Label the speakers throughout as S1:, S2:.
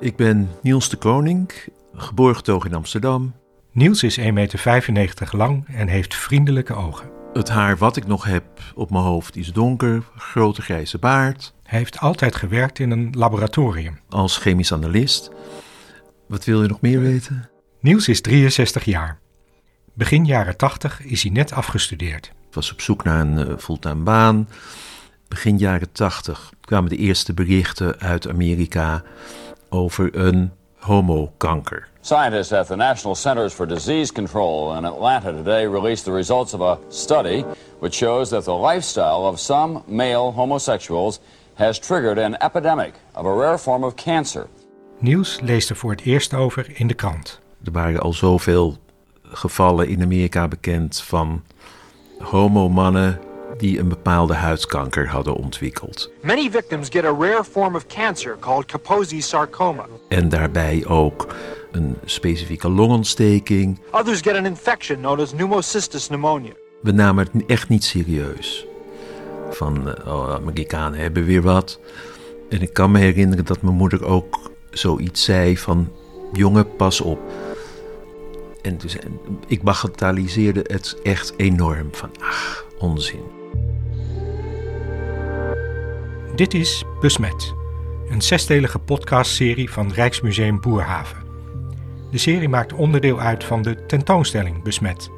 S1: Ik ben Niels de Koning, geboren getogen in Amsterdam.
S2: Niels is 1,95 meter lang en heeft vriendelijke ogen.
S1: Het haar wat ik nog heb op mijn hoofd is donker, grote grijze baard.
S2: Hij heeft altijd gewerkt in een laboratorium.
S1: Als chemisch analist. Wat wil je nog meer weten?
S2: Niels is 63 jaar. Begin jaren 80 is hij net afgestudeerd.
S1: Ik was op zoek naar een uh, fulltime baan. Begin jaren 80 kwamen de eerste berichten uit Amerika over een homokanker.
S3: Scientists at the National Centers for Disease Control in Atlanta today released the results of a study which shows that the lifestyle of some male homosexuals has triggered an epidemic of a rare form of cancer.
S2: Nieuws leest er voor het eerst over in de krant.
S1: Er waren al zoveel gevallen in Amerika bekend van homomannen die een bepaalde huidkanker hadden ontwikkeld.
S4: Many victims get a rare form of cancer called Kaposi sarcoma.
S1: En daarbij ook een specifieke longontsteking.
S4: Others get an infection known as pneumocystis pneumonia.
S1: We namen het echt niet serieus. Van, oh, Amerikanen hebben weer wat. En ik kan me herinneren dat mijn moeder ook zoiets zei van... jongen, pas op. En dus, ik bagatelliseerde het echt enorm. Van, ach, onzin.
S2: Dit is Besmet, een zesdelige podcastserie van Rijksmuseum Boerhaven. De serie maakt onderdeel uit van de tentoonstelling Besmet.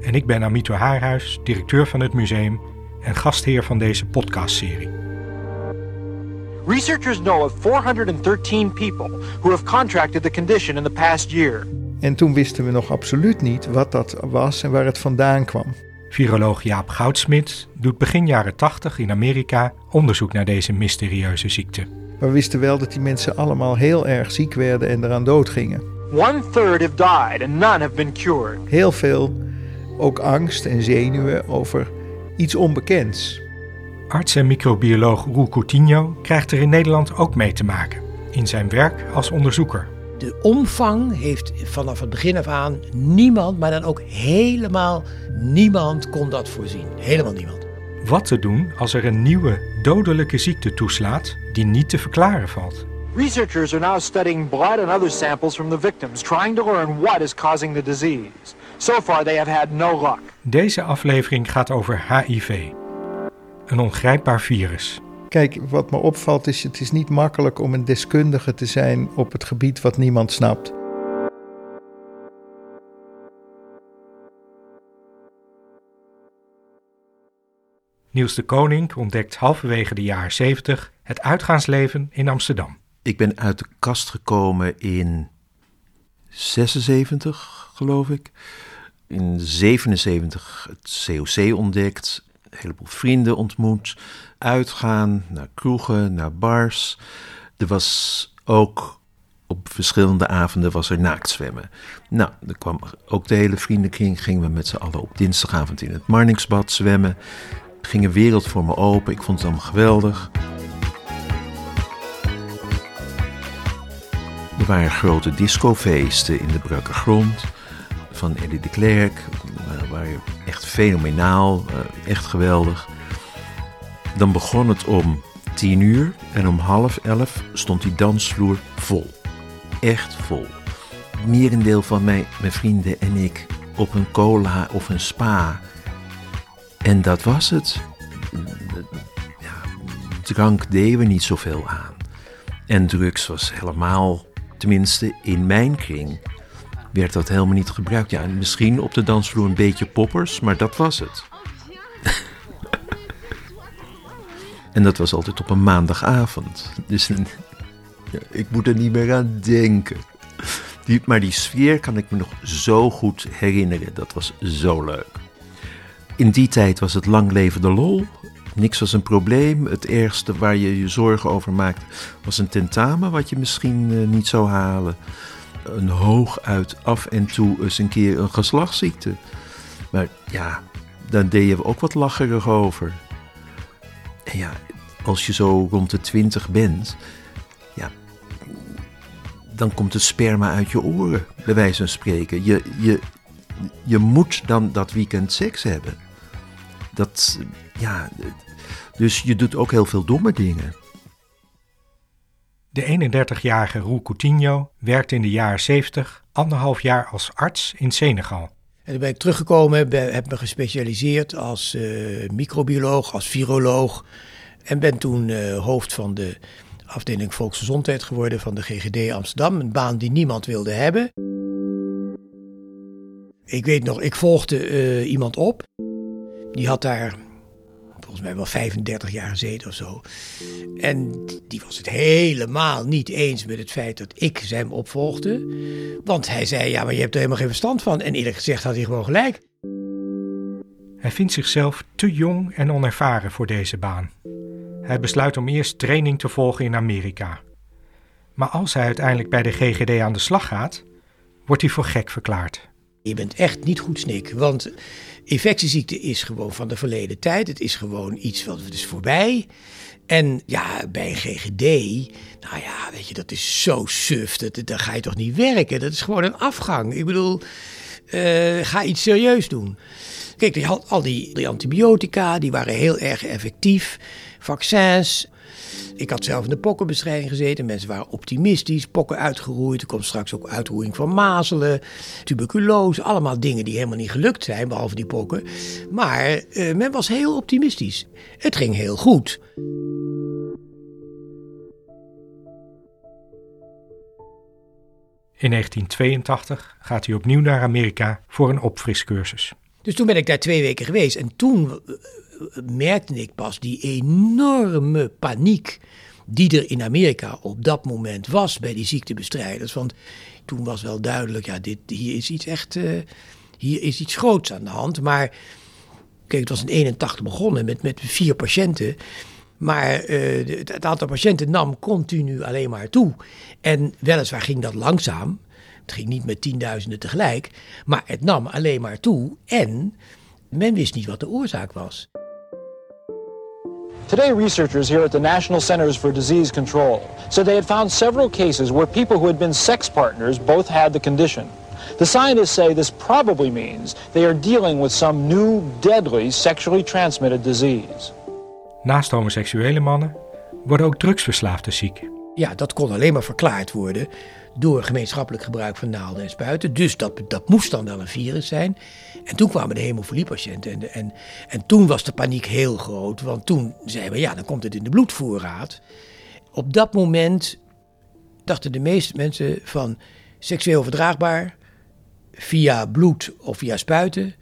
S2: En ik ben Amito Haarhuis, directeur van het museum en gastheer van deze podcastserie.
S4: Researchers know of 413 people who have contracted the condition in the past year.
S5: En toen wisten we nog absoluut niet wat dat was en waar het vandaan kwam.
S2: Viroloog Jaap Goudsmit doet begin jaren 80 in Amerika onderzoek naar deze mysterieuze ziekte.
S5: We wisten wel dat die mensen allemaal heel erg ziek werden en eraan doodgingen.
S4: One third have died and none have been cured.
S5: Heel veel ook angst en zenuwen over iets onbekends.
S2: Arts en microbioloog Roel Coutinho krijgt er in Nederland ook mee te maken in zijn werk als onderzoeker.
S6: De omvang heeft vanaf het begin af aan niemand, maar dan ook helemaal niemand kon dat voorzien. Helemaal niemand.
S2: Wat te doen als er een nieuwe dodelijke ziekte toeslaat die niet te verklaren valt?
S4: Researchers are now studying blood and other samples from the victims, trying to learn what is causing the disease. So far they have had no luck.
S2: Deze aflevering gaat over HIV. Een ongrijpbaar virus.
S5: Kijk, wat me opvalt is, het is niet makkelijk om een deskundige te zijn op het gebied wat niemand snapt.
S2: Niels de Koning ontdekt halverwege de jaren 70 het uitgaansleven in Amsterdam.
S1: Ik ben uit de kast gekomen in 76, geloof ik. In 77 het COC ontdekt, een heleboel vrienden ontmoet, uitgaan naar kroegen, naar bars. Er was ook op verschillende avonden was er naaktzwemmen. Nou, er kwam ook de hele vriendenkring, gingen we met z'n allen op dinsdagavond in het Marnixbad zwemmen. Ging een wereld voor me open, ik vond het allemaal geweldig. Er waren grote discofeesten in de Brakke van Eddie de Klerk. waren echt fenomenaal, echt geweldig. Dan begon het om tien uur en om half elf stond die dansvloer vol. Echt vol. Merendeel van mijn, mijn vrienden en ik op een cola of een spa. En dat was het. Ja, drank deden we niet zoveel aan. En drugs was helemaal, tenminste in mijn kring, werd dat helemaal niet gebruikt. Ja, misschien op de dansvloer een beetje poppers, maar dat was het. en dat was altijd op een maandagavond. Dus ja, ik moet er niet meer aan denken. Maar die sfeer kan ik me nog zo goed herinneren. Dat was zo leuk. In die tijd was het lang leven de lol. Niks was een probleem. Het ergste waar je je zorgen over maakt was een tentamen wat je misschien uh, niet zou halen. Een hooguit af en toe eens een keer een geslachtsziekte. Maar ja, daar deden we ook wat lacherig over. En ja, als je zo rond de twintig bent, ja, dan komt het sperma uit je oren, bij wijze van spreken. Je, je, je moet dan dat weekend seks hebben. Dat, ja, dus je doet ook heel veel domme dingen.
S2: De 31-jarige Roel Coutinho werkte in de jaren 70 anderhalf jaar als arts in Senegal.
S6: En toen ben ik teruggekomen, ben, heb me gespecialiseerd als uh, microbioloog, als viroloog. En ben toen uh, hoofd van de afdeling volksgezondheid geworden van de GGD Amsterdam. Een baan die niemand wilde hebben. Ik weet nog, ik volgde uh, iemand op. Die had daar volgens mij wel 35 jaar gezeten of zo. En die was het helemaal niet eens met het feit dat ik hem opvolgde. Want hij zei, ja, maar je hebt er helemaal geen verstand van. En eerlijk gezegd had hij gewoon gelijk.
S2: Hij vindt zichzelf te jong en onervaren voor deze baan. Hij besluit om eerst training te volgen in Amerika. Maar als hij uiteindelijk bij de GGD aan de slag gaat, wordt hij voor gek verklaard.
S6: Je bent echt niet goed snik, want infectieziekte is gewoon van de verleden tijd. Het is gewoon iets wat is voorbij. En ja, bij een GGD, nou ja, weet je, dat is zo suf. Dat, daar ga je toch niet werken? Dat is gewoon een afgang. Ik bedoel, uh, ga iets serieus doen. Kijk, die had al die, die antibiotica, die waren heel erg effectief. Vaccins. Ik had zelf in de pokkenbestrijding gezeten. Mensen waren optimistisch, pokken uitgeroeid. Er komt straks ook uitroeiing van mazelen, tuberculose. Allemaal dingen die helemaal niet gelukt zijn, behalve die pokken. Maar uh, men was heel optimistisch. Het ging heel goed.
S2: In 1982 gaat hij opnieuw naar Amerika voor een opfriscursus.
S6: Dus toen ben ik daar twee weken geweest. En toen merkte ik pas die enorme paniek die er in Amerika op dat moment was bij die ziektebestrijders. Want toen was wel duidelijk, ja, dit, hier is iets echt, uh, hier is iets groots aan de hand. Maar kijk, het was in 81 begonnen met, met vier patiënten. Maar uh, het aantal patiënten nam continu alleen maar toe. En weliswaar ging dat langzaam. Het ging niet met tienduizenden tegelijk. Maar het nam alleen maar toe. En men wist niet wat de oorzaak was.
S4: Today, researchers here at the National Centers for Disease Control said they had found several cases where people who had been sex partners both had the condition. The scientists say this probably means they are dealing with some new deadly sexually transmitted disease.
S2: Naast homoseksuele mannen worden ook drugsverslaafden ziek.
S6: Ja, dat kon alleen maar verklaard worden door gemeenschappelijk gebruik van naalden en spuiten. Dus dat, dat moest dan wel een virus zijn. En toen kwamen de hemofiliepatiënten. En, en, en toen was de paniek heel groot. Want toen zeiden we, ja, dan komt het in de bloedvoorraad. Op dat moment dachten de meeste mensen van seksueel overdraagbaar via bloed of via spuiten.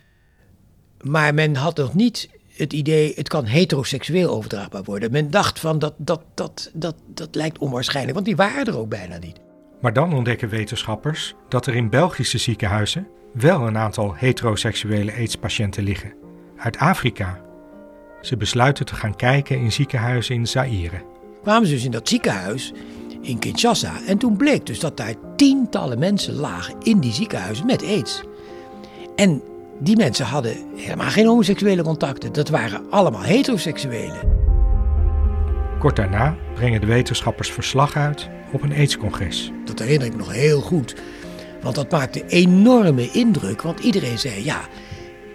S6: Maar men had nog niet het idee, het kan heteroseksueel overdraagbaar worden. Men dacht van dat, dat, dat, dat, dat lijkt onwaarschijnlijk, want die waren er ook bijna niet.
S2: Maar dan ontdekken wetenschappers dat er in Belgische ziekenhuizen wel een aantal heteroseksuele aidspatiënten liggen. Uit Afrika. Ze besluiten te gaan kijken in ziekenhuizen in Zaire.
S6: Kwamen ze dus in dat ziekenhuis in Kinshasa en toen bleek dus dat daar tientallen mensen lagen in die ziekenhuizen met aids. En die mensen hadden helemaal geen homoseksuele contacten. Dat waren allemaal heteroseksuelen.
S2: Kort daarna brengen de wetenschappers verslag uit op een aidscongres.
S6: Dat herinner ik nog heel goed. Want dat maakte enorme indruk. Want iedereen zei: ja,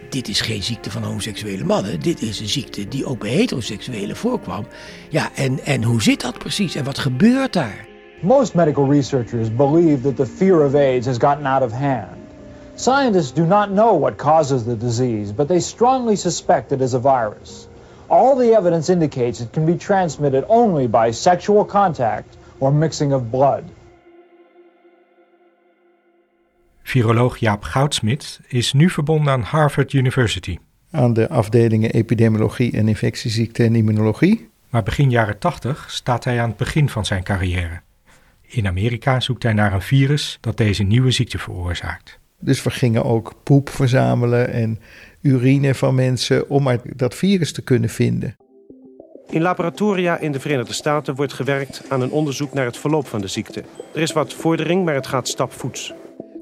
S6: dit is geen ziekte van homoseksuele mannen. Dit is een ziekte die ook bij heteroseksuelen voorkwam. Ja, en, en hoe zit dat precies? En wat gebeurt daar?
S4: Most medical researchers believe that the fear of AIDS has gotten out of hand. Scientists do not know what causes the disease, but they strongly suspect it is a virus. All the evidence indicates it can be transmitted only by sexual contact or mixing of blood.
S2: Viroloog Jaap Goudsmit is nu verbonden aan Harvard University.
S5: Aan de afdelingen epidemiologie en infectieziekten en immunologie.
S2: Maar begin jaren 80 staat hij aan het begin van zijn carrière. In Amerika zoekt hij naar een virus dat deze nieuwe ziekte veroorzaakt.
S5: Dus we gingen ook poep verzamelen en urine van mensen om maar dat virus te kunnen vinden.
S7: In laboratoria in de Verenigde Staten wordt gewerkt aan een onderzoek naar het verloop van de ziekte. Er is wat vordering, maar het gaat stapvoets.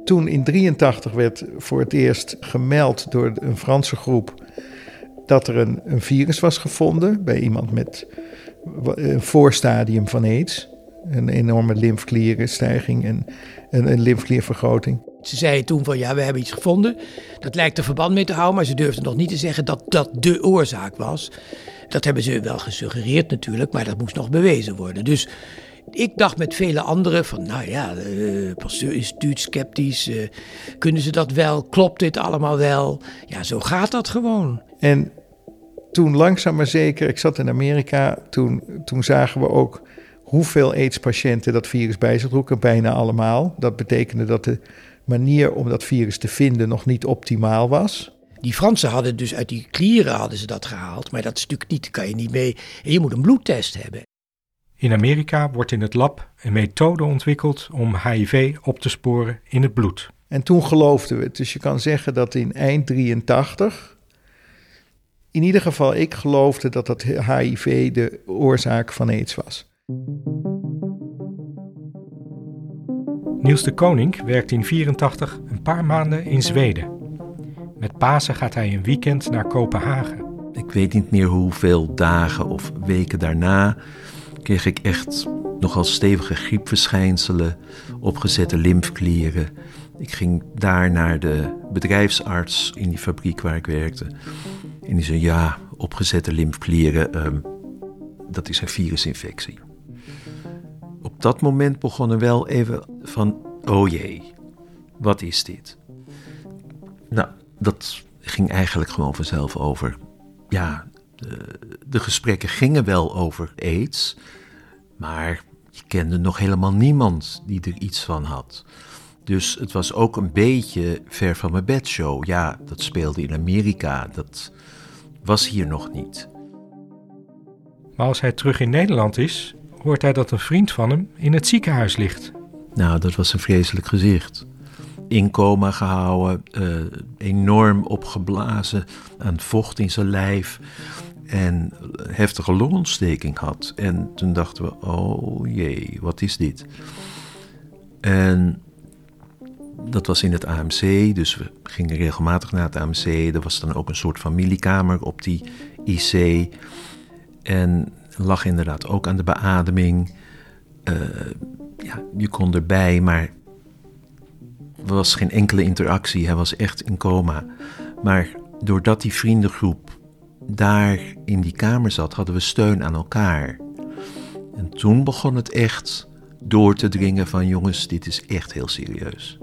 S5: Toen in 83 werd voor het eerst gemeld door een Franse groep dat er een, een virus was gevonden bij iemand met een voorstadium van AIDS. Een enorme lymfklierenstijging en een, een lymfkliervergroting.
S6: Ze zeiden toen van ja, we hebben iets gevonden. Dat lijkt er verband mee te houden, maar ze durfden nog niet te zeggen dat dat de oorzaak was. Dat hebben ze wel gesuggereerd natuurlijk, maar dat moest nog bewezen worden. Dus Ik dacht met vele anderen van, nou ja, uh, Pasteur Instituut sceptisch. Uh, kunnen ze dat wel? Klopt dit allemaal wel? Ja, zo gaat dat gewoon.
S5: En toen langzaam maar zeker, ik zat in Amerika, toen, toen zagen we ook hoeveel AIDS-patiënten dat virus bij zich droegen, bijna allemaal. Dat betekende dat de manier om dat virus te vinden nog niet optimaal was.
S6: Die Fransen hadden dus uit die klieren hadden ze dat gehaald, maar dat is natuurlijk niet, kan je niet mee. En je moet een bloedtest hebben.
S2: In Amerika wordt in het lab een methode ontwikkeld om HIV op te sporen in het bloed.
S5: En toen geloofden we het. Dus je kan zeggen dat in eind 83, in ieder geval ik geloofde dat dat HIV de oorzaak van AIDS was.
S2: Niels de Koning werkt in 84 een paar maanden in Zweden. Met Pasen gaat hij een weekend naar Kopenhagen.
S1: Ik weet niet meer hoeveel dagen of weken daarna kreeg ik echt nogal stevige griepverschijnselen, opgezette lymfklieren. Ik ging daar naar de bedrijfsarts in die fabriek waar ik werkte. En die zei: Ja, opgezette lymfklieren, ehm, dat is een virusinfectie. Op dat moment begon er wel even van: Oh jee, wat is dit? Nou, dat ging eigenlijk gewoon vanzelf over. Ja, de, de gesprekken gingen wel over aids, maar je kende nog helemaal niemand die er iets van had. Dus het was ook een beetje ver van mijn bedshow. Ja, dat speelde in Amerika, dat was hier nog niet.
S2: Maar als hij terug in Nederland is, hoort hij dat een vriend van hem in het ziekenhuis ligt.
S1: Nou, dat was een vreselijk gezicht in coma gehouden, uh, enorm opgeblazen aan vocht in zijn lijf en heftige longontsteking had. En toen dachten we, oh jee, wat is dit? En dat was in het AMC, dus we gingen regelmatig naar het AMC. Er was dan ook een soort familiekamer op die IC. En lag inderdaad ook aan de beademing. Uh, ja, je kon erbij, maar er was geen enkele interactie. Hij was echt in coma. Maar doordat die vriendengroep daar in die kamer zat, hadden we steun aan elkaar. En toen begon het echt door te dringen van jongens, dit is echt heel serieus.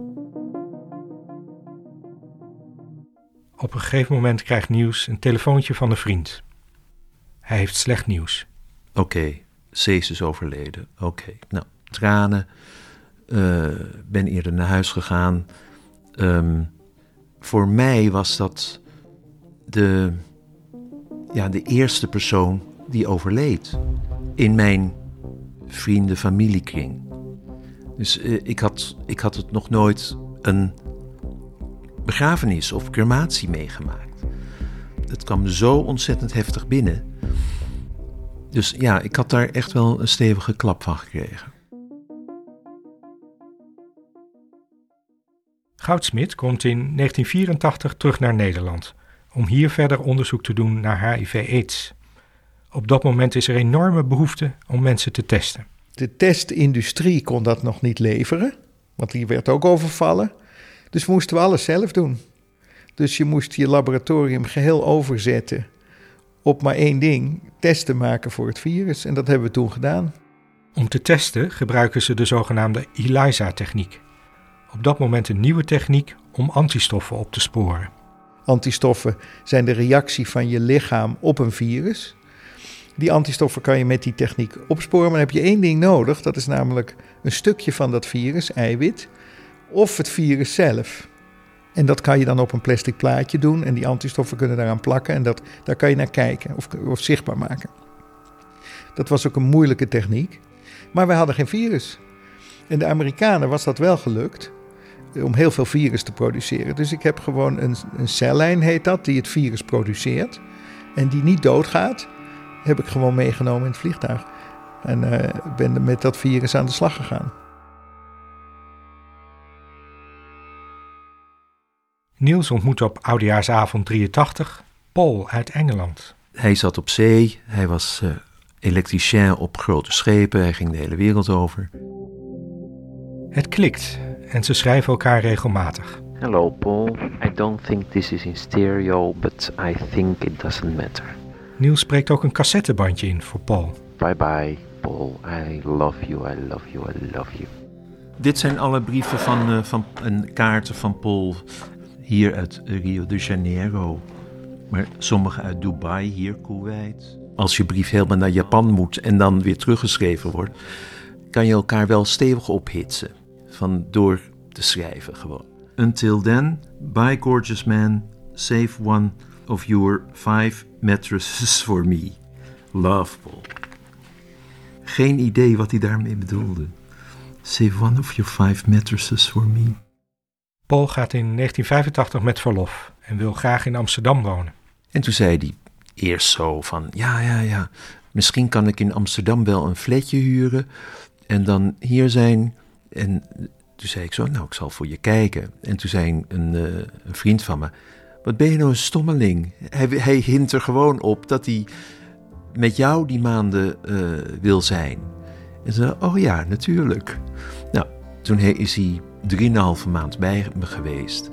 S2: Op een gegeven moment krijgt Nieuws een telefoontje van een vriend. Hij heeft slecht nieuws.
S1: Oké, okay, Cees is overleden. Oké, nou, tranen. Uh, ben eerder naar huis gegaan. Um, voor mij was dat de, ja, de eerste persoon die overleed in mijn vrienden-familiekring. Dus uh, ik, had, ik had het nog nooit een begrafenis of crematie meegemaakt. Het kwam zo ontzettend heftig binnen. Dus ja, ik had daar echt wel een stevige klap van gekregen.
S2: Goudsmit komt in 1984 terug naar Nederland om hier verder onderzoek te doen naar HIV-AIDS. Op dat moment is er enorme behoefte om mensen te testen.
S5: De testindustrie kon dat nog niet leveren, want die werd ook overvallen. Dus moesten we alles zelf doen. Dus je moest je laboratorium geheel overzetten op maar één ding: testen maken voor het virus. En dat hebben we toen gedaan.
S2: Om te testen gebruiken ze de zogenaamde ELISA-techniek op dat moment een nieuwe techniek om antistoffen op te sporen.
S5: Antistoffen zijn de reactie van je lichaam op een virus. Die antistoffen kan je met die techniek opsporen, maar dan heb je één ding nodig. Dat is namelijk een stukje van dat virus, eiwit, of het virus zelf. En dat kan je dan op een plastic plaatje doen en die antistoffen kunnen daaraan plakken en dat, daar kan je naar kijken of, of zichtbaar maken. Dat was ook een moeilijke techniek, maar we hadden geen virus. En de Amerikanen was dat wel gelukt om heel veel virus te produceren. Dus ik heb gewoon een, een cellijn, heet dat, die het virus produceert. En die niet doodgaat, heb ik gewoon meegenomen in het vliegtuig. En uh, ben met dat virus aan de slag gegaan.
S2: Niels ontmoette op Oudejaarsavond 83 Paul uit Engeland.
S1: Hij zat op zee, hij was uh, elektricien op grote schepen, hij ging de hele wereld over.
S2: Het klikt en ze schrijven elkaar regelmatig.
S8: Hello Paul, I don't think this is in stereo, but I think it doesn't matter.
S2: Niels spreekt ook een cassettebandje in voor Paul.
S8: Bye bye, Paul. I love you, I love you, I love you.
S1: Dit zijn alle brieven van, uh, van en kaarten van Paul hier uit Rio de Janeiro. Maar sommige uit Dubai, hier Kuwait. Als je brief helemaal naar Japan moet en dan weer teruggeschreven wordt, kan je elkaar wel stevig ophitsen. Van door te schrijven gewoon. Until then, bye gorgeous man, save one of your five mattresses for me. Love Paul. Geen idee wat hij daarmee bedoelde. Save one of your five mattresses for me.
S2: Paul gaat in 1985 met verlof en wil graag in Amsterdam wonen.
S1: En toen zei hij eerst zo van, ja, ja, ja, misschien kan ik in Amsterdam wel een flatje huren en dan hier zijn. En toen zei ik zo, nou, ik zal voor je kijken. En toen zei een, uh, een vriend van me, wat ben je nou een stommeling? Hij, hij hint er gewoon op dat hij met jou die maanden uh, wil zijn. En ze oh ja, natuurlijk. Nou, toen is hij drieënhalve maand bij me geweest.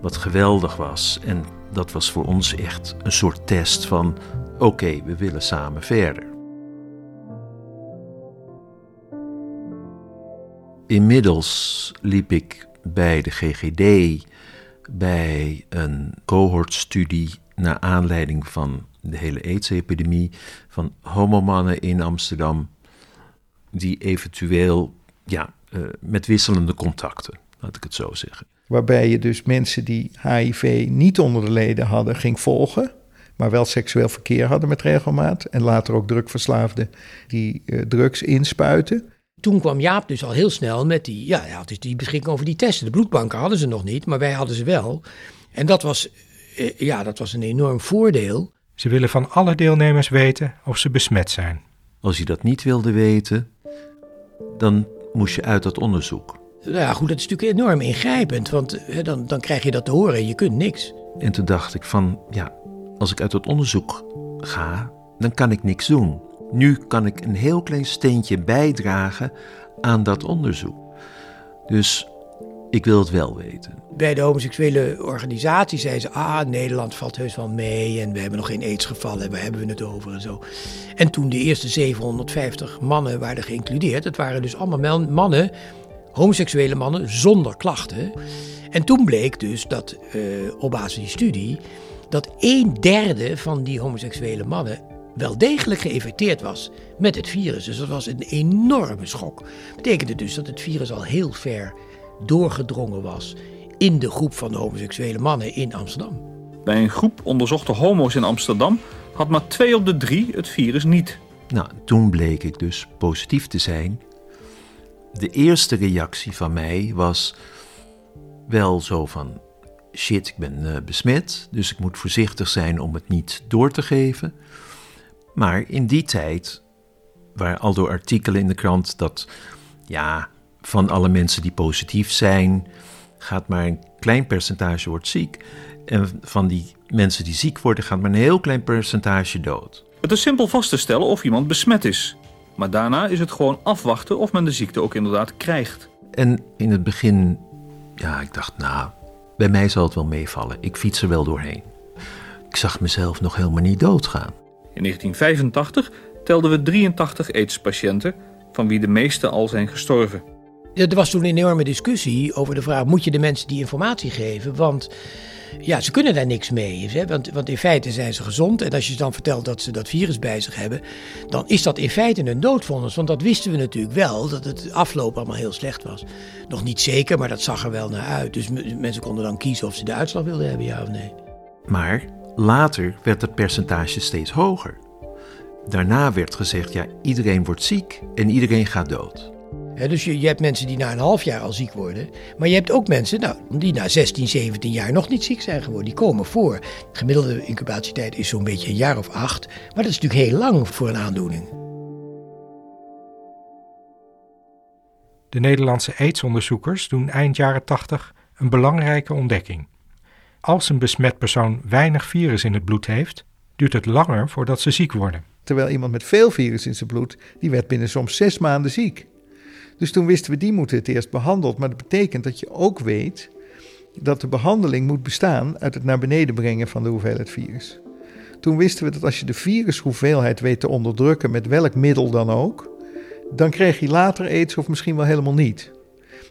S1: Wat geweldig was. En dat was voor ons echt een soort test van: oké, we willen samen verder. Inmiddels liep ik bij de GGD bij een cohortstudie naar aanleiding van de hele AIDS-epidemie van homomannen in Amsterdam die eventueel ja, uh, met wisselende contacten, laat ik het zo zeggen.
S5: Waarbij je dus mensen die HIV niet onder de leden hadden ging volgen, maar wel seksueel verkeer hadden met regelmaat. En later ook drugverslaafden die uh, drugs inspuiten.
S6: Toen kwam Jaap dus al heel snel met die, ja, hij had dus die beschikking over die testen. De bloedbanken hadden ze nog niet, maar wij hadden ze wel. En dat was, uh, ja, dat was een enorm voordeel.
S2: Ze willen van alle deelnemers weten of ze besmet zijn.
S1: Als je dat niet wilde weten, dan moest je uit dat onderzoek.
S6: Nou ja, goed, dat is natuurlijk enorm ingrijpend, want hè, dan, dan krijg je dat te horen en je kunt niks.
S1: En toen dacht ik van, ja, als ik uit dat onderzoek ga, dan kan ik niks doen. Nu kan ik een heel klein steentje bijdragen aan dat onderzoek. Dus ik wil het wel weten.
S6: Bij de homoseksuele organisatie zeiden ze: Ah, Nederland valt heus wel mee. En we hebben nog geen aidsgevallen. Waar hebben we het over en zo. En toen de eerste 750 mannen waren geïncludeerd. Het waren dus allemaal mannen, homoseksuele mannen, zonder klachten. En toen bleek dus dat, uh, op basis van die studie, dat een derde van die homoseksuele mannen wel degelijk geïnfecteerd was met het virus. Dus dat was een enorme schok. Dat betekende dus dat het virus al heel ver doorgedrongen was in de groep van de homoseksuele mannen in Amsterdam.
S9: Bij een groep onderzochte homo's in Amsterdam had maar twee op de drie het virus niet.
S1: Nou, toen bleek ik dus positief te zijn. De eerste reactie van mij was wel zo van: shit, ik ben uh, besmet, dus ik moet voorzichtig zijn om het niet door te geven. Maar in die tijd waren al door artikelen in de krant dat ja, van alle mensen die positief zijn, gaat maar een klein percentage wordt ziek. En van die mensen die ziek worden, gaat maar een heel klein percentage dood.
S9: Het is simpel vast te stellen of iemand besmet is. Maar daarna is het gewoon afwachten of men de ziekte ook inderdaad krijgt.
S1: En in het begin, ja, ik dacht, nou, bij mij zal het wel meevallen. Ik fiets er wel doorheen. Ik zag mezelf nog helemaal niet doodgaan.
S9: In 1985 telden we 83 AIDS-patiënten, van wie de meeste al zijn gestorven.
S6: Er was toen een enorme discussie over de vraag: moet je de mensen die informatie geven? Want ja, ze kunnen daar niks mee. Hè? Want, want in feite zijn ze gezond. En als je dan vertelt dat ze dat virus bij zich hebben, dan is dat in feite een doodvonnis. Want dat wisten we natuurlijk wel, dat het afloop allemaal heel slecht was. Nog niet zeker, maar dat zag er wel naar uit. Dus mensen konden dan kiezen of ze de uitslag wilden hebben, ja of nee.
S1: Maar later werd het percentage steeds hoger. Daarna werd gezegd, ja, iedereen wordt ziek en iedereen gaat dood
S6: dus je, je, hebt mensen die na een half jaar al ziek worden. Maar je hebt ook mensen nou, die na 16, 17 jaar nog niet ziek zijn geworden. Die komen voor. De gemiddelde incubatietijd is zo'n beetje een jaar of acht. Maar dat is natuurlijk heel lang voor een aandoening.
S2: De Nederlandse aidsonderzoekers doen eind jaren 80 een belangrijke ontdekking. Als een besmet persoon weinig virus in het bloed heeft, duurt het langer voordat ze ziek worden.
S5: Terwijl iemand met veel virus in zijn bloed, die werd binnen soms zes maanden ziek. Dus toen wisten we, die moeten het eerst behandeld. Maar dat betekent dat je ook weet dat de behandeling moet bestaan uit het naar beneden brengen van de hoeveelheid virus. Toen wisten we dat als je de virushoeveelheid weet te onderdrukken met welk middel dan ook, dan kreeg hij later aids of misschien wel helemaal niet.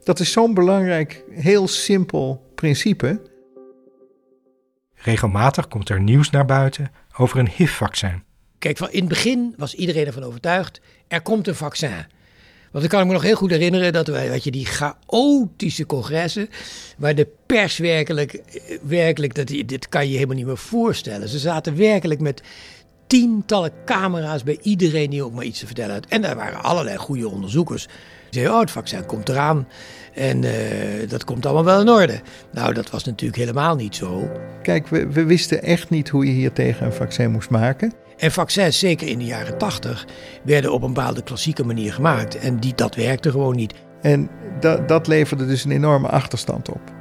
S5: Dat is zo'n belangrijk, heel simpel principe.
S2: Regelmatig komt er nieuws naar buiten over een HIV-vaccin.
S6: Kijk, in het begin was iedereen ervan overtuigd, er komt een vaccin. Want ik kan me nog heel goed herinneren dat wij, weet je, die chaotische congressen, waar de pers werkelijk, werkelijk dat, dit kan je helemaal niet meer voorstellen. Ze zaten werkelijk met tientallen camera's bij iedereen die ook maar iets te vertellen had. En daar waren allerlei goede onderzoekers. Die zeiden, oh, het vaccin komt eraan en uh, dat komt allemaal wel in orde. Nou, dat was natuurlijk helemaal niet zo.
S5: Kijk, we, we wisten echt niet hoe je hier tegen een vaccin moest maken.
S6: En vaccins, zeker in de jaren 80, werden op een bepaalde klassieke manier gemaakt. En die, dat werkte gewoon niet.
S5: En dat, dat leverde dus een enorme achterstand op.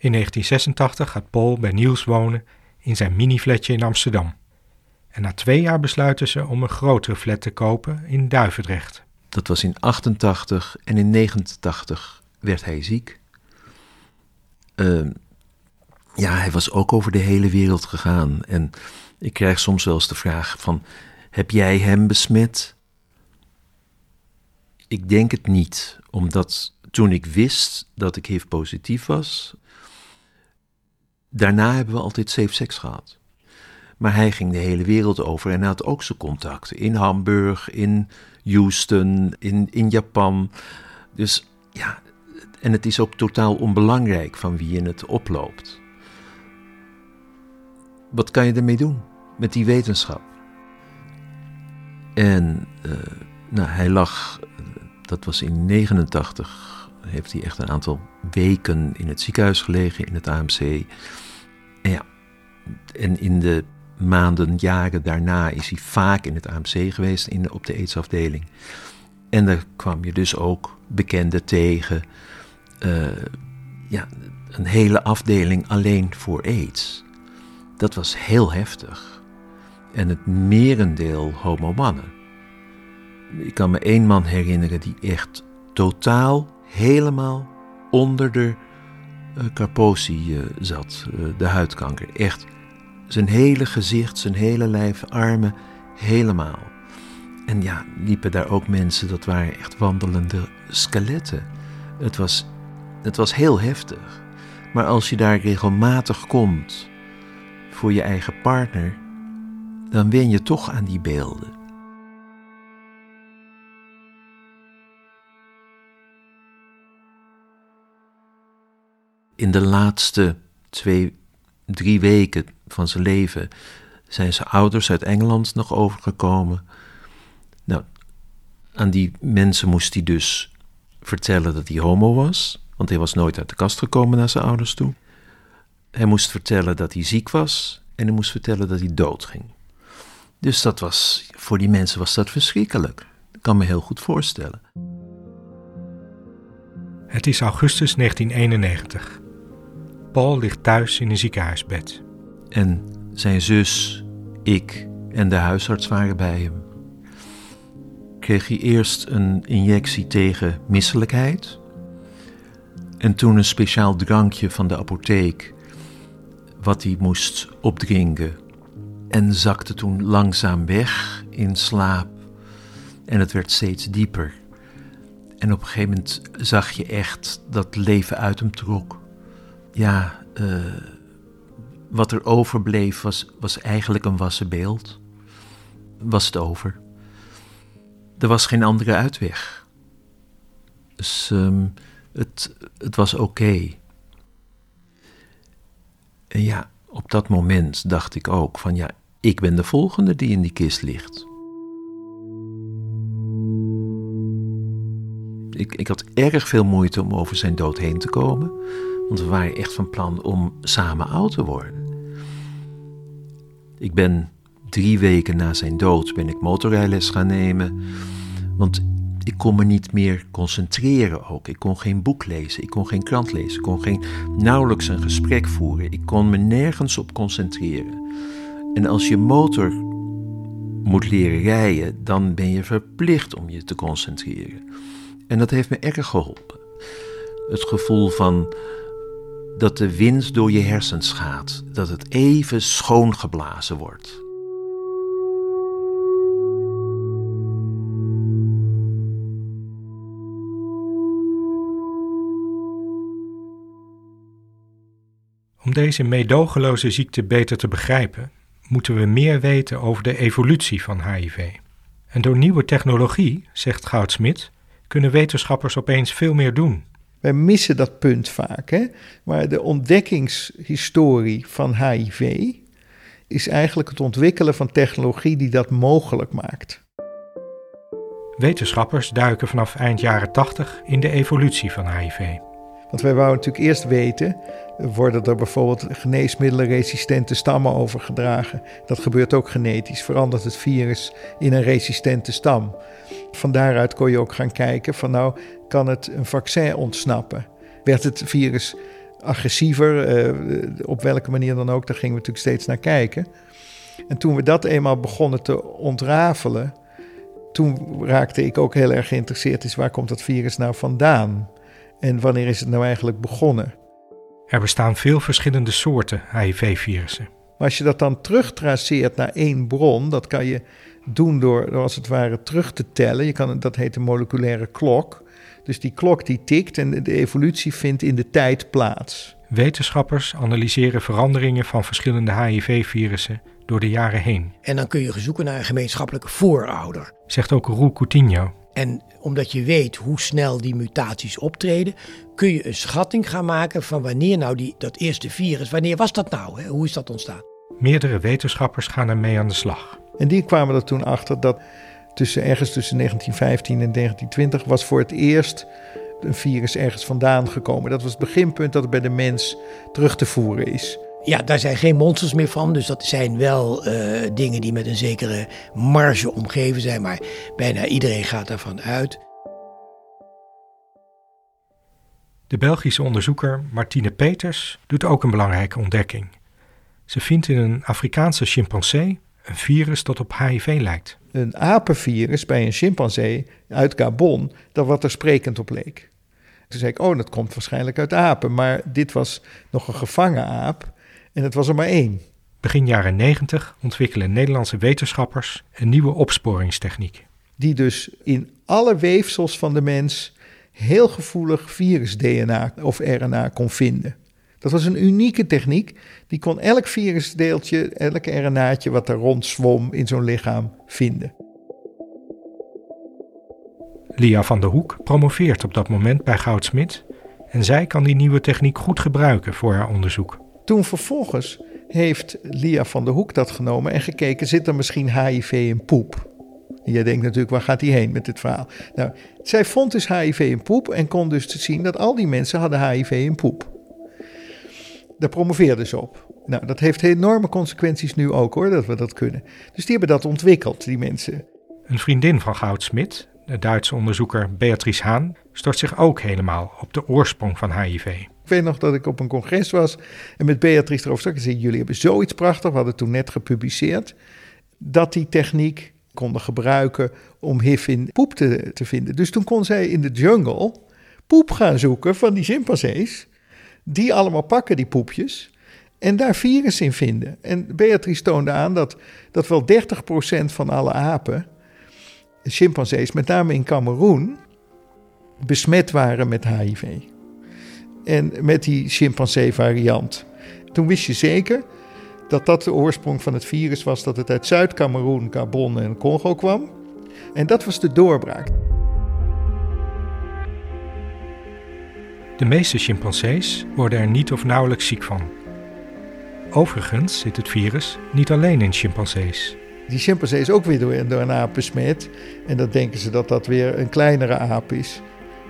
S2: In 1986 gaat Paul bij Niels wonen in zijn mini-flatje in Amsterdam. En na twee jaar besluiten ze om een grotere flat te kopen in Duivendrecht.
S1: Dat was in 88 en in 89 werd hij ziek. Uh, ja, hij was ook over de hele wereld gegaan. En ik krijg soms wel eens de vraag van, heb jij hem besmet? Ik denk het niet, omdat toen ik wist dat ik HIV positief was, daarna hebben we altijd safe seks gehad. Maar hij ging de hele wereld over en had ook zijn contacten in Hamburg, in Houston, in, in Japan. Dus ja, en het is ook totaal onbelangrijk van wie je het oploopt wat kan je ermee doen met die wetenschap? En uh, nou, hij lag, dat was in 89, heeft hij echt een aantal weken in het ziekenhuis gelegen, in het AMC. Ja, en in de maanden, jaren daarna is hij vaak in het AMC geweest, in op de aidsafdeling. En daar kwam je dus ook bekenden tegen. Uh, ja, een hele afdeling alleen voor aids dat was heel heftig. En het merendeel homo-mannen. Ik kan me één man herinneren die echt totaal, helemaal onder de uh, Kaposi uh, zat, de huidkanker. Echt zijn hele gezicht, zijn hele lijf, armen, helemaal. En ja, liepen daar ook mensen, dat waren echt wandelende skeletten. Het was, het was heel heftig. Maar als je daar regelmatig komt, voor je eigen partner, dan wen je toch aan die beelden. In de laatste twee, drie weken van zijn leven zijn zijn ouders uit Engeland nog overgekomen. Nou, aan die mensen moest hij dus vertellen dat hij homo was, want hij was nooit uit de kast gekomen naar zijn ouders toe. Hij moest vertellen dat hij ziek was en hij moest vertellen dat hij doodging. Dus dat was, voor die mensen was dat verschrikkelijk. Ik kan me heel goed voorstellen.
S2: Het is augustus 1991. Paul ligt thuis in een ziekenhuisbed.
S1: En zijn zus, ik en de huisarts waren bij hem. Kreeg hij eerst een injectie tegen misselijkheid. En toen een speciaal drankje van de apotheek wat hij moest opdrinken en zakte toen langzaam weg in slaap. En het werd steeds dieper. En op een gegeven moment zag je echt dat leven uit hem trok. Ja, uh, wat er overbleef was, was eigenlijk een wassen beeld. Was het over. Er was geen andere uitweg. Dus um, het, het was oké. En ja, op dat moment dacht ik ook van ja, ik ben de volgende die in die kist ligt. Ik, ik had erg veel moeite om over zijn dood heen te komen, want we waren echt van plan om samen oud te worden. Ik ben drie weken na zijn dood ben ik motorrijles gaan nemen, want ik kon me niet meer concentreren ook. Ik kon geen boek lezen, ik kon geen krant lezen, ik kon geen, nauwelijks een gesprek voeren. Ik kon me nergens op concentreren. En als je motor moet leren rijden, dan ben je verplicht om je te concentreren. En dat heeft me erg geholpen. Het gevoel van dat de wind door je hersens gaat, dat het even schoongeblazen wordt.
S2: Om deze medogeloze ziekte beter te begrijpen, moeten we meer weten over de evolutie van HIV. En door nieuwe technologie, zegt Goudsmit, kunnen wetenschappers opeens veel meer doen
S5: wij missen dat punt vaak. Hè? Maar de ontdekkingshistorie van HIV is eigenlijk het ontwikkelen van technologie die dat mogelijk maakt.
S2: Wetenschappers duiken vanaf eind jaren 80 in de evolutie van HIV.
S5: Want wij wouden natuurlijk eerst weten, worden er bijvoorbeeld geneesmiddelenresistente stammen overgedragen? Dat gebeurt ook genetisch, verandert het virus in een resistente stam. Van daaruit kon je ook gaan kijken van nou, kan het een vaccin ontsnappen? Werd het virus agressiever, eh, op welke manier dan ook, daar gingen we natuurlijk steeds naar kijken. En toen we dat eenmaal begonnen te ontrafelen, toen raakte ik ook heel erg geïnteresseerd in waar komt dat virus nou vandaan? En wanneer is het nou eigenlijk begonnen?
S2: Er bestaan veel verschillende soorten HIV-virussen.
S5: Maar als je dat dan terugtraceert naar één bron, dat kan je doen door, door als het ware terug te tellen. Je kan, dat heet een moleculaire klok. Dus die klok die tikt en de evolutie vindt in de tijd plaats.
S2: Wetenschappers analyseren veranderingen van verschillende HIV-virussen door de jaren heen.
S6: En dan kun je zoeken naar een gemeenschappelijke voorouder.
S2: Zegt ook Roel Coutinho.
S6: En omdat je weet hoe snel die mutaties optreden, kun je een schatting gaan maken van wanneer nou die, dat eerste virus, wanneer was dat nou? Hè? Hoe is dat ontstaan?
S2: Meerdere wetenschappers gaan ermee aan de slag.
S5: En die kwamen er toen achter dat tussen ergens tussen 1915 en 1920 was voor het eerst een virus ergens vandaan gekomen. Dat was het beginpunt dat het bij de mens terug te voeren is.
S6: Ja, daar zijn geen monsters meer van. Dus dat zijn wel uh, dingen die met een zekere marge omgeven zijn. Maar bijna iedereen gaat daarvan uit.
S2: De Belgische onderzoeker Martine Peters doet ook een belangrijke ontdekking. Ze vindt in een Afrikaanse chimpansee een virus dat op HIV lijkt.
S5: Een apenvirus bij een chimpansee uit Gabon, dat wat er sprekend op leek. Toen zei ik, oh, dat komt waarschijnlijk uit apen. Maar dit was nog een gevangen aap en het was er maar één.
S2: Begin jaren 90 ontwikkelen Nederlandse wetenschappers een nieuwe opsporingstechniek.
S5: Die dus in alle weefsels van de mens heel gevoelig virus-DNA of RNA kon vinden. Dat was een unieke techniek. Die kon elk virusdeeltje, elk RNA'tje wat daar rondzwom in zo'n lichaam vinden.
S2: Lia van der Hoek promoveert op dat moment bij Goudsmit en zij kan die nieuwe techniek goed gebruiken voor haar onderzoek.
S5: Toen vervolgens heeft Lia van der Hoek dat genomen en gekeken, zit er misschien HIV in poep? En denkt natuurlijk, waar gaat hij heen met dit verhaal? Nou, zij vond dus HIV in poep en kon dus zien dat al die mensen hadden HIV in poep. Daar promoveerde ze op. Nou, dat heeft enorme consequenties nu ook hoor, dat we dat kunnen. Dus die hebben dat ontwikkeld, die mensen.
S2: Een vriendin van Goudsmit, de Duitse onderzoeker Beatrice Haan, stort zich ook helemaal op de oorsprong van HIV.
S5: Ik weet nog dat ik op een congres was en met Beatrice erover sprak. En zei, jullie hebben zoiets prachtig, we hadden toen net gepubliceerd, dat die techniek konden gebruiken om HIV in poep te, te vinden. Dus toen kon zij in de jungle poep gaan zoeken van die chimpansees. Die allemaal pakken, die poepjes. En daar virus in vinden. En Beatrice toonde aan dat, dat wel 30% van alle apen, chimpansees, met name in Cameroen, besmet waren met HIV. En met die chimpansee variant. Toen wist je zeker dat dat de oorsprong van het virus was, dat het uit Zuid-Cameroen, Gabon en Congo kwam. En dat was de doorbraak.
S2: De meeste chimpansees worden er niet of nauwelijks ziek van. Overigens zit het virus niet alleen in chimpansees.
S5: Die chimpansee is ook weer door, door een aap besmet. En dan denken ze dat dat weer een kleinere aap is.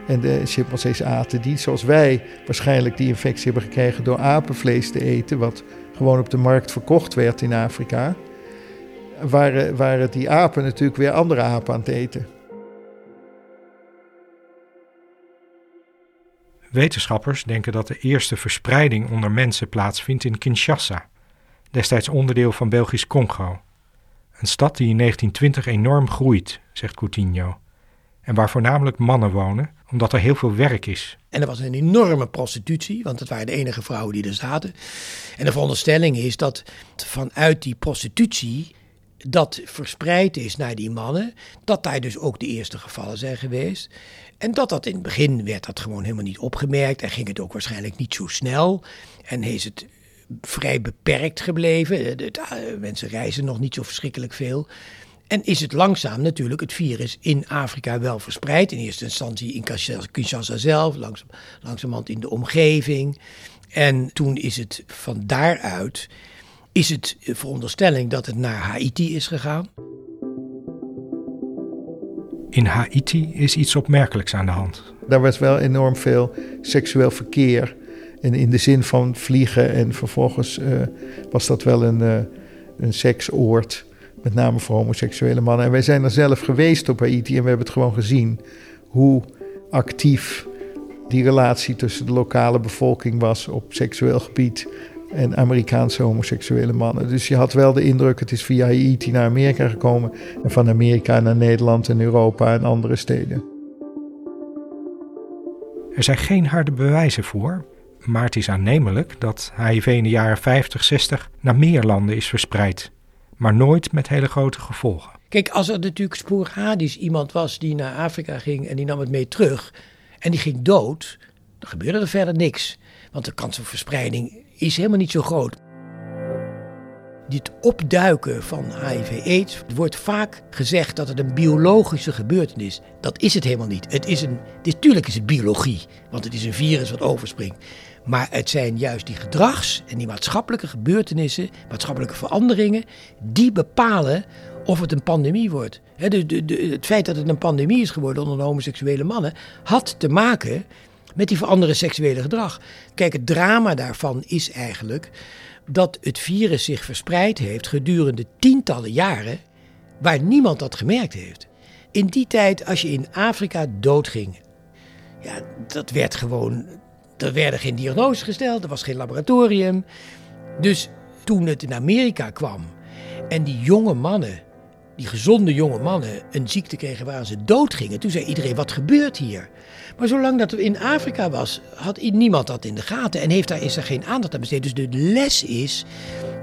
S5: En de chimpansees aten die, zoals wij waarschijnlijk die infectie hebben gekregen door apenvlees te eten, wat gewoon op de markt verkocht werd in Afrika. Waren, waren die apen natuurlijk weer andere apen aan het eten.
S2: Wetenschappers denken dat de eerste verspreiding onder mensen plaatsvindt in Kinshasa, destijds onderdeel van Belgisch Congo. Een stad die in 1920 enorm groeit, zegt Coutinho, en waar voornamelijk mannen wonen, omdat er heel veel werk is.
S6: En er was een enorme prostitutie, want het waren de enige vrouwen die er zaten. En de veronderstelling is dat vanuit die prostitutie dat verspreid is naar die mannen, dat daar dus ook de eerste gevallen zijn geweest. En dat dat in het begin werd dat gewoon helemaal niet opgemerkt en ging het ook waarschijnlijk niet zo snel. En is het vrij beperkt gebleven. De, mensen reizen nog niet zo verschrikkelijk veel. En is het langzaam natuurlijk het virus in Afrika wel verspreid. In eerste instantie in Kinshasa zelf, langzaam, langzamerhand in de omgeving. En toen is het van daaruit, is het veronderstelling dat het naar Haiti is gegaan.
S2: In Haiti is iets opmerkelijks aan de hand.
S5: Daar was wel enorm veel seksueel verkeer. En in de zin van vliegen. En vervolgens uh, was dat wel een, uh, een seksoord. Met name voor homoseksuele mannen. En wij zijn er zelf geweest op Haiti. En we hebben het gewoon gezien hoe actief die relatie tussen de lokale bevolking was op seksueel gebied en Amerikaanse homoseksuele mannen. Dus je had wel de indruk, het is via Haiti naar Amerika gekomen en van Amerika naar Nederland en Europa en andere steden.
S2: Er zijn geen harde bewijzen voor, maar het is aannemelijk dat HIV in de jaren 50, 60 naar meer landen is verspreid, maar nooit met hele grote gevolgen.
S6: Kijk, als er natuurlijk sporadisch iemand was die naar Afrika ging en die nam het mee terug en die ging dood, dan gebeurde er verder niks. Want de kans op verspreiding is helemaal niet zo groot. Dit opduiken van HIV-AIDS wordt vaak gezegd dat het een biologische gebeurtenis is. Dat is het helemaal niet. Het is een, natuurlijk is het biologie, want het is een virus wat overspringt. Maar het zijn juist die gedrags- en die maatschappelijke gebeurtenissen, maatschappelijke veranderingen, die bepalen of het een pandemie wordt. de, de, de, het feit dat het een pandemie is geworden onder de homoseksuele mannen had te maken met die veranderde seksuele gedrag. Kijk, het drama daarvan is eigenlijk dat het virus zich verspreid heeft gedurende tientallen jaren waar niemand dat gemerkt heeft. In die tijd, als je in Afrika doodging, ja, dat werd gewoon, er werden geen diagnoses gesteld, er was geen laboratorium. Dus toen het in Amerika kwam en die jonge mannen, die gezonde jonge mannen, een ziekte kregen waar ze doodgingen, toen zei iedereen: wat gebeurt hier? Maar zolang dat in Afrika was, had niemand dat in de gaten en heeft daar, is er geen aandacht aan besteed. Dus de les is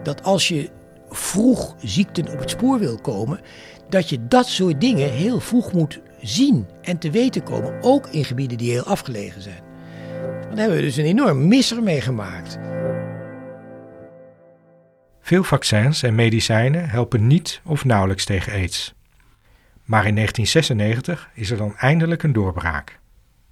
S6: dat als je vroeg ziekten op het spoor wil komen, dat je dat soort dingen heel vroeg moet zien en te weten komen, ook in gebieden die heel afgelegen zijn. Dan hebben we dus een enorm misser meegemaakt.
S2: Veel vaccins en medicijnen helpen niet of nauwelijks tegen aids. Maar in 1996 is er dan eindelijk een doorbraak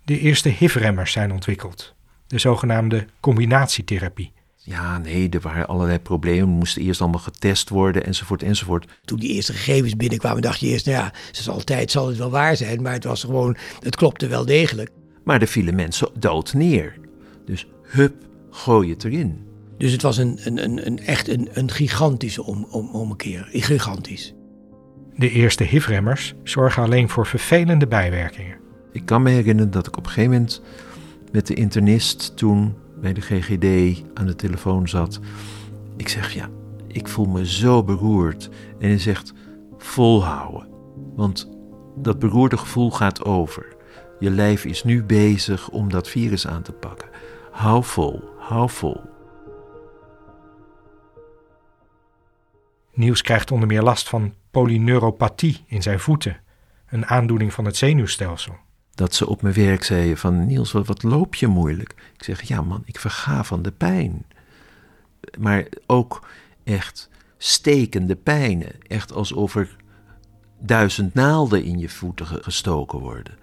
S2: de eerste HIV-remmers zijn ontwikkeld, de zogenaamde combinatietherapie.
S1: Ja, nee, er waren allerlei problemen. moesten eerst allemaal getest worden, enzovoort, enzovoort.
S6: Toen die eerste gegevens binnenkwamen, dacht je eerst, nou ja, zal altijd zal het wel waar zijn, maar het was gewoon, het klopte wel degelijk.
S1: Maar er vielen mensen dood neer. Dus hup, gooi het erin.
S6: Dus het was een, een, een, een echt een, een gigantische om, om, ommekeer. Gigantisch.
S2: De eerste HIV-remmers zorgen alleen voor vervelende bijwerkingen.
S1: Ik kan me herinneren dat ik op een gegeven moment met de internist toen bij de GGD aan de telefoon zat. Ik zeg ja, ik voel me zo beroerd. En hij zegt volhouden. Want dat beroerde gevoel gaat over. Je lijf is nu bezig om dat virus aan te pakken. Hou vol, hou vol.
S2: Niels krijgt onder meer last van polyneuropathie in zijn voeten, een aandoening van het zenuwstelsel
S1: dat ze op mijn werk zeiden van Niels, wat, wat loop je moeilijk? Ik zeg, ja man, ik verga van de pijn. Maar ook echt stekende pijnen. Echt alsof er duizend naalden in je voeten gestoken worden.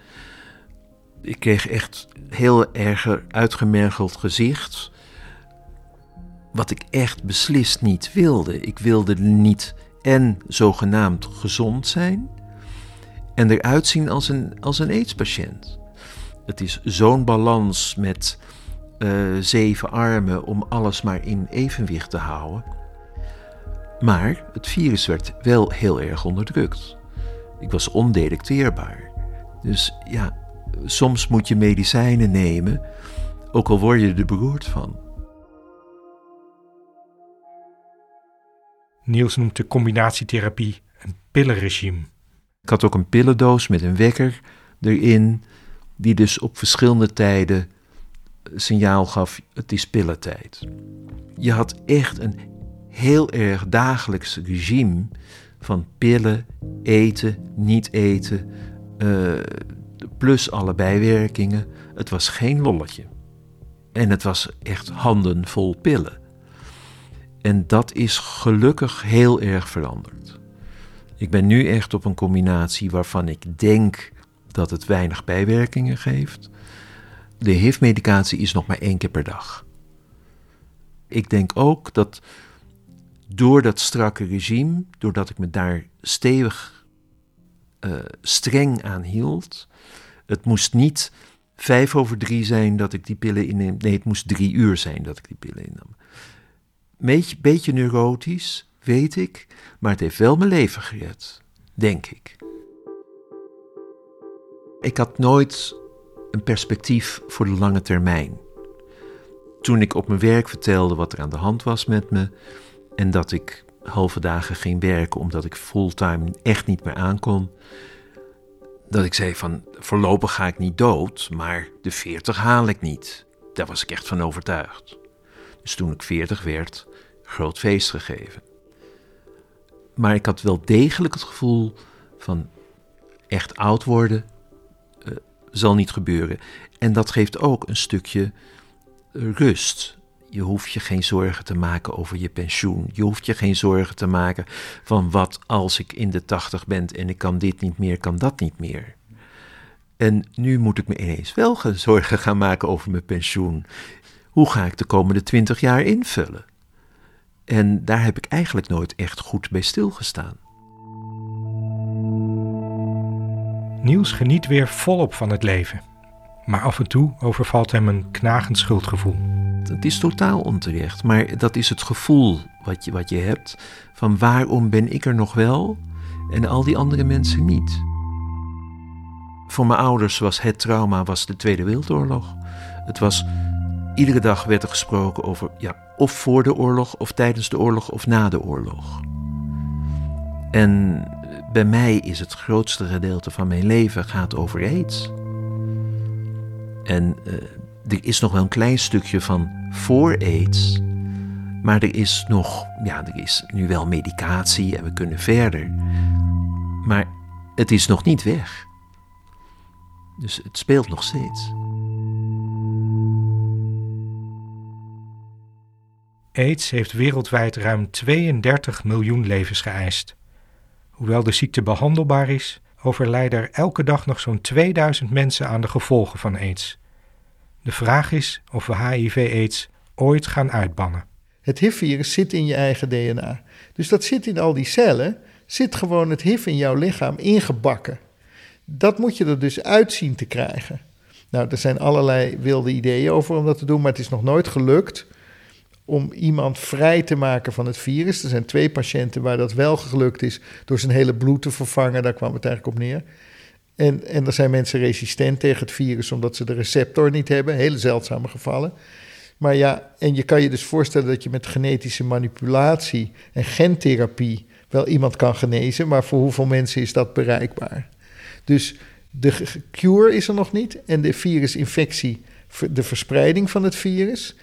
S1: Ik kreeg echt heel erg uitgemergeld gezicht. Wat ik echt beslist niet wilde. Ik wilde niet en zogenaamd gezond zijn en eruit zien als een, als een aidspatiënt. Het is zo'n balans met uh, zeven armen om alles maar in evenwicht te houden. Maar het virus werd wel heel erg onderdrukt. Ik was ondetecteerbaar. Dus ja, soms moet je medicijnen nemen, ook al word je er beroerd van.
S2: Niels noemt de combinatietherapie een pillenregime.
S1: Ik had ook een pillendoos met een wekker erin, die dus op verschillende tijden signaal gaf: het is pillentijd. Je had echt een heel erg dagelijks regime van pillen, eten, niet eten, uh, plus alle bijwerkingen. Het was geen lolletje. En het was echt handen vol pillen. En dat is gelukkig heel erg veranderd. Ik ben nu echt op een combinatie waarvan ik denk dat het weinig bijwerkingen geeft. De HIV-medicatie is nog maar één keer per dag. Ik denk ook dat door dat strakke regime, doordat ik me daar stevig uh, streng aan hield, het moest niet vijf over drie zijn dat ik die pillen inneem. Nee, het moest drie uur zijn dat ik die pillen innam. Beetje, beetje neurotisch, weet ik, maar het heeft wel mijn leven gered, denk ik. Ik had nooit een perspectief voor de lange termijn. Toen ik op mijn werk vertelde wat er aan de hand was met me en dat ik halve dagen ging werken omdat ik fulltime echt niet meer aankon, dat ik zei van voorlopig ga ik niet dood, maar de 40 haal ik niet. Daar was ik echt van overtuigd. Dus toen ik 40 werd, groot feest gegeven. Maar ik had wel degelijk het gevoel van echt oud worden uh, zal niet gebeuren. En dat geeft ook een stukje rust. Je hoeft je geen zorgen te maken over je pensioen. Je hoeft je geen zorgen te maken van wat als ik in de tachtig ben en ik kan dit niet meer, kan dat niet meer. En nu moet ik me ineens wel gaan zorgen gaan maken over mijn pensioen. Hoe ga ik de komende twintig jaar invullen? En daar heb ik eigenlijk nooit echt goed bij stilgestaan.
S2: Niels geniet weer volop van het leven. Maar af en toe overvalt hem een knagend schuldgevoel.
S1: Het is totaal onterecht, maar dat is het gevoel wat je, wat je hebt van waarom ben ik er nog wel en al die andere mensen niet. Voor mijn ouders was het trauma was de Tweede Wereldoorlog. Het was, iedere dag werd er gesproken over ja, of voor de oorlog of tijdens de oorlog of na de oorlog. En bij mij is het grootste gedeelte van mijn leven gaat over aids. En uh, er is nog wel een klein stukje van voor aids. Maar er is nog, ja, er is nu wel medicatie en we kunnen verder. Maar het is nog niet weg. Dus het speelt nog steeds.
S2: AIDS heeft wereldwijd ruim 32 miljoen levens geëist. Hoewel de ziekte behandelbaar is, overlijden er elke dag nog zo'n 2000 mensen aan de gevolgen van AIDS. De vraag is of we HIV-AIDS ooit gaan uitbannen.
S5: Het HIV-virus zit in je eigen DNA. Dus dat zit in al die cellen, zit gewoon het HIV in jouw lichaam ingebakken. Dat moet je er dus uitzien te krijgen. Nou, er zijn allerlei wilde ideeën over om dat te doen, maar het is nog nooit gelukt om iemand vrij te maken van het virus. Er zijn twee patiënten waar dat wel gelukt is door zijn hele bloed te vervangen. Daar kwam het eigenlijk op neer. En, en er zijn mensen resistent tegen het virus omdat ze de receptor niet hebben. Hele zeldzame gevallen. Maar ja, en je kan je dus voorstellen dat je met genetische manipulatie en gentherapie wel iemand kan genezen. Maar voor hoeveel mensen is dat bereikbaar? Dus de cure is er nog niet. En de virusinfectie, de verspreiding van het virus,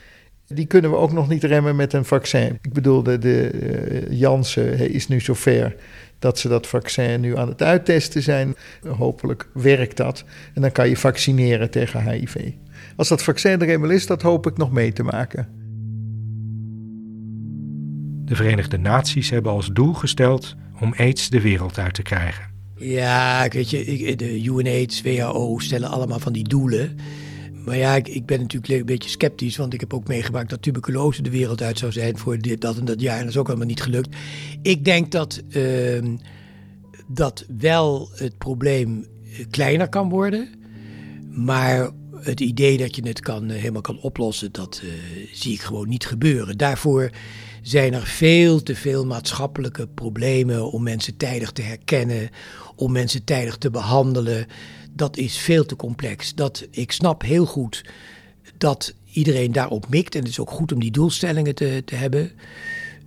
S5: die kunnen we ook nog niet remmen met een vaccin. Ik bedoel, de, de uh, Janssen is nu zover dat ze dat vaccin nu aan het uittesten zijn. Hopelijk werkt dat. En dan kan je vaccineren tegen HIV. Als dat vaccin er eenmaal is, dat hoop ik nog mee te maken.
S2: De Verenigde Naties hebben als doel gesteld om aids de wereld uit te krijgen.
S6: Ja, weet je, de UNAIDS, WHO stellen allemaal van die doelen. Maar ja, ik, ben natuurlijk een beetje sceptisch, want ik heb ook meegemaakt dat tuberculose de wereld uit zou zijn voor dit, dat en dat jaar. En dat is ook allemaal niet gelukt. Ik denk dat, uh, dat wel het probleem eh, kleiner kan worden. Maar het idee dat je het kan, eh, helemaal kan oplossen, dat uh, zie ik gewoon niet gebeuren. Daarvoor zijn er veel te veel maatschappelijke problemen om mensen tijdig te herkennen, om mensen tijdig te behandelen. Dat is veel te complex. Dat, ik snap heel goed dat iedereen daarop mikt. En het is ook goed om die doelstellingen te, te hebben.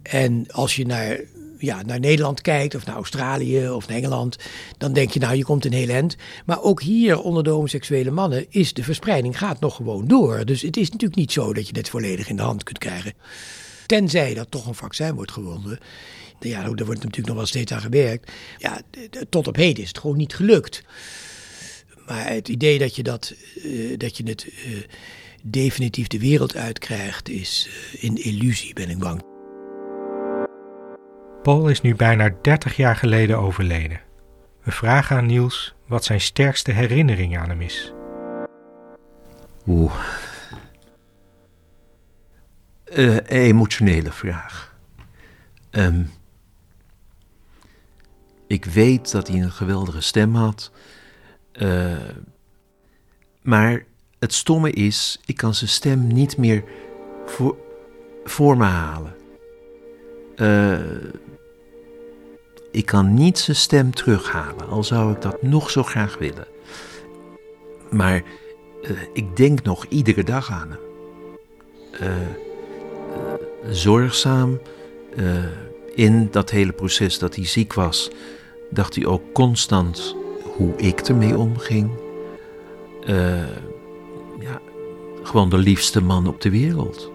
S6: En als je naar, ja, naar Nederland kijkt, of naar Australië of naar Engeland, dan denk je, nou, je komt een heel eind. Maar ook hier onder de homoseksuele mannen is de verspreiding gaat nog gewoon door. Dus het is natuurlijk niet zo dat je dit volledig in de hand kunt krijgen. Tenzij dat toch een vaccin wordt gewonnen. Ja, daar wordt natuurlijk nog wel steeds aan gewerkt. Ja, tot op heden is het gewoon niet gelukt. Maar het idee dat je, dat, uh, dat je het uh, definitief de wereld uitkrijgt, is uh, een illusie, ben ik bang.
S2: Paul is nu bijna 30 jaar geleden overleden. We vragen aan Niels wat zijn sterkste herinnering aan hem is.
S1: Oeh. Eh, emotionele vraag. Ehm, ik weet dat hij een geweldige stem had. Eh, maar het stomme is, ik kan zijn stem niet meer voor, voor me halen. Eh, ik kan niet zijn stem terughalen, al zou ik dat nog zo graag willen. Maar eh, ik denk nog iedere dag aan hem. zorgzaam in dat hele proces dat hij ziek was, dacht hij ook constant hoe ik ermee omging. Uh, ja, gewoon de liefste man op de wereld.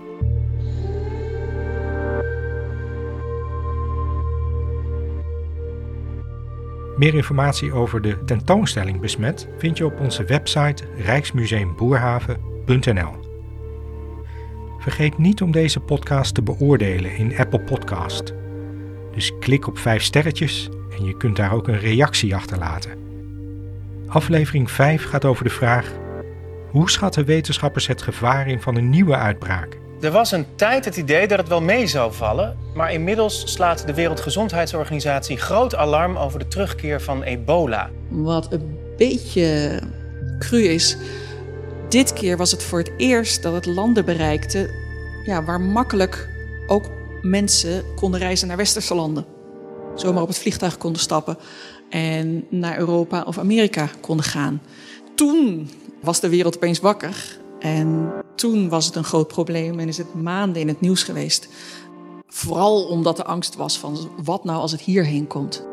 S2: Meer informatie over de tentoonstelling Besmet vind je op onze website rijksmuseumboerhaven.nl. Vergeet niet om deze podcast te beoordelen in Apple Podcast. Dus klik op 5 sterretjes en je kunt daar ook een reactie achterlaten. Aflevering 5 gaat over de vraag: hoe schatten wetenschappers het gevaar in van een nieuwe uitbraak?
S10: Er was een tijd het idee dat het wel mee zou vallen, maar inmiddels slaat de Wereldgezondheidsorganisatie groot alarm over de terugkeer van ebola.
S11: Wat een beetje cru is, dit keer was het voor het eerst dat het landen bereikte ja, waar makkelijk ook mensen konden reizen naar westerse landen. Zomaar op het vliegtuig konden stappen en naar Europa of Amerika konden gaan. Toen was de wereld opeens wakker en toen was het een groot probleem en is het maanden in het nieuws geweest. Vooral omdat de angst was van wat nou als het hierheen komt.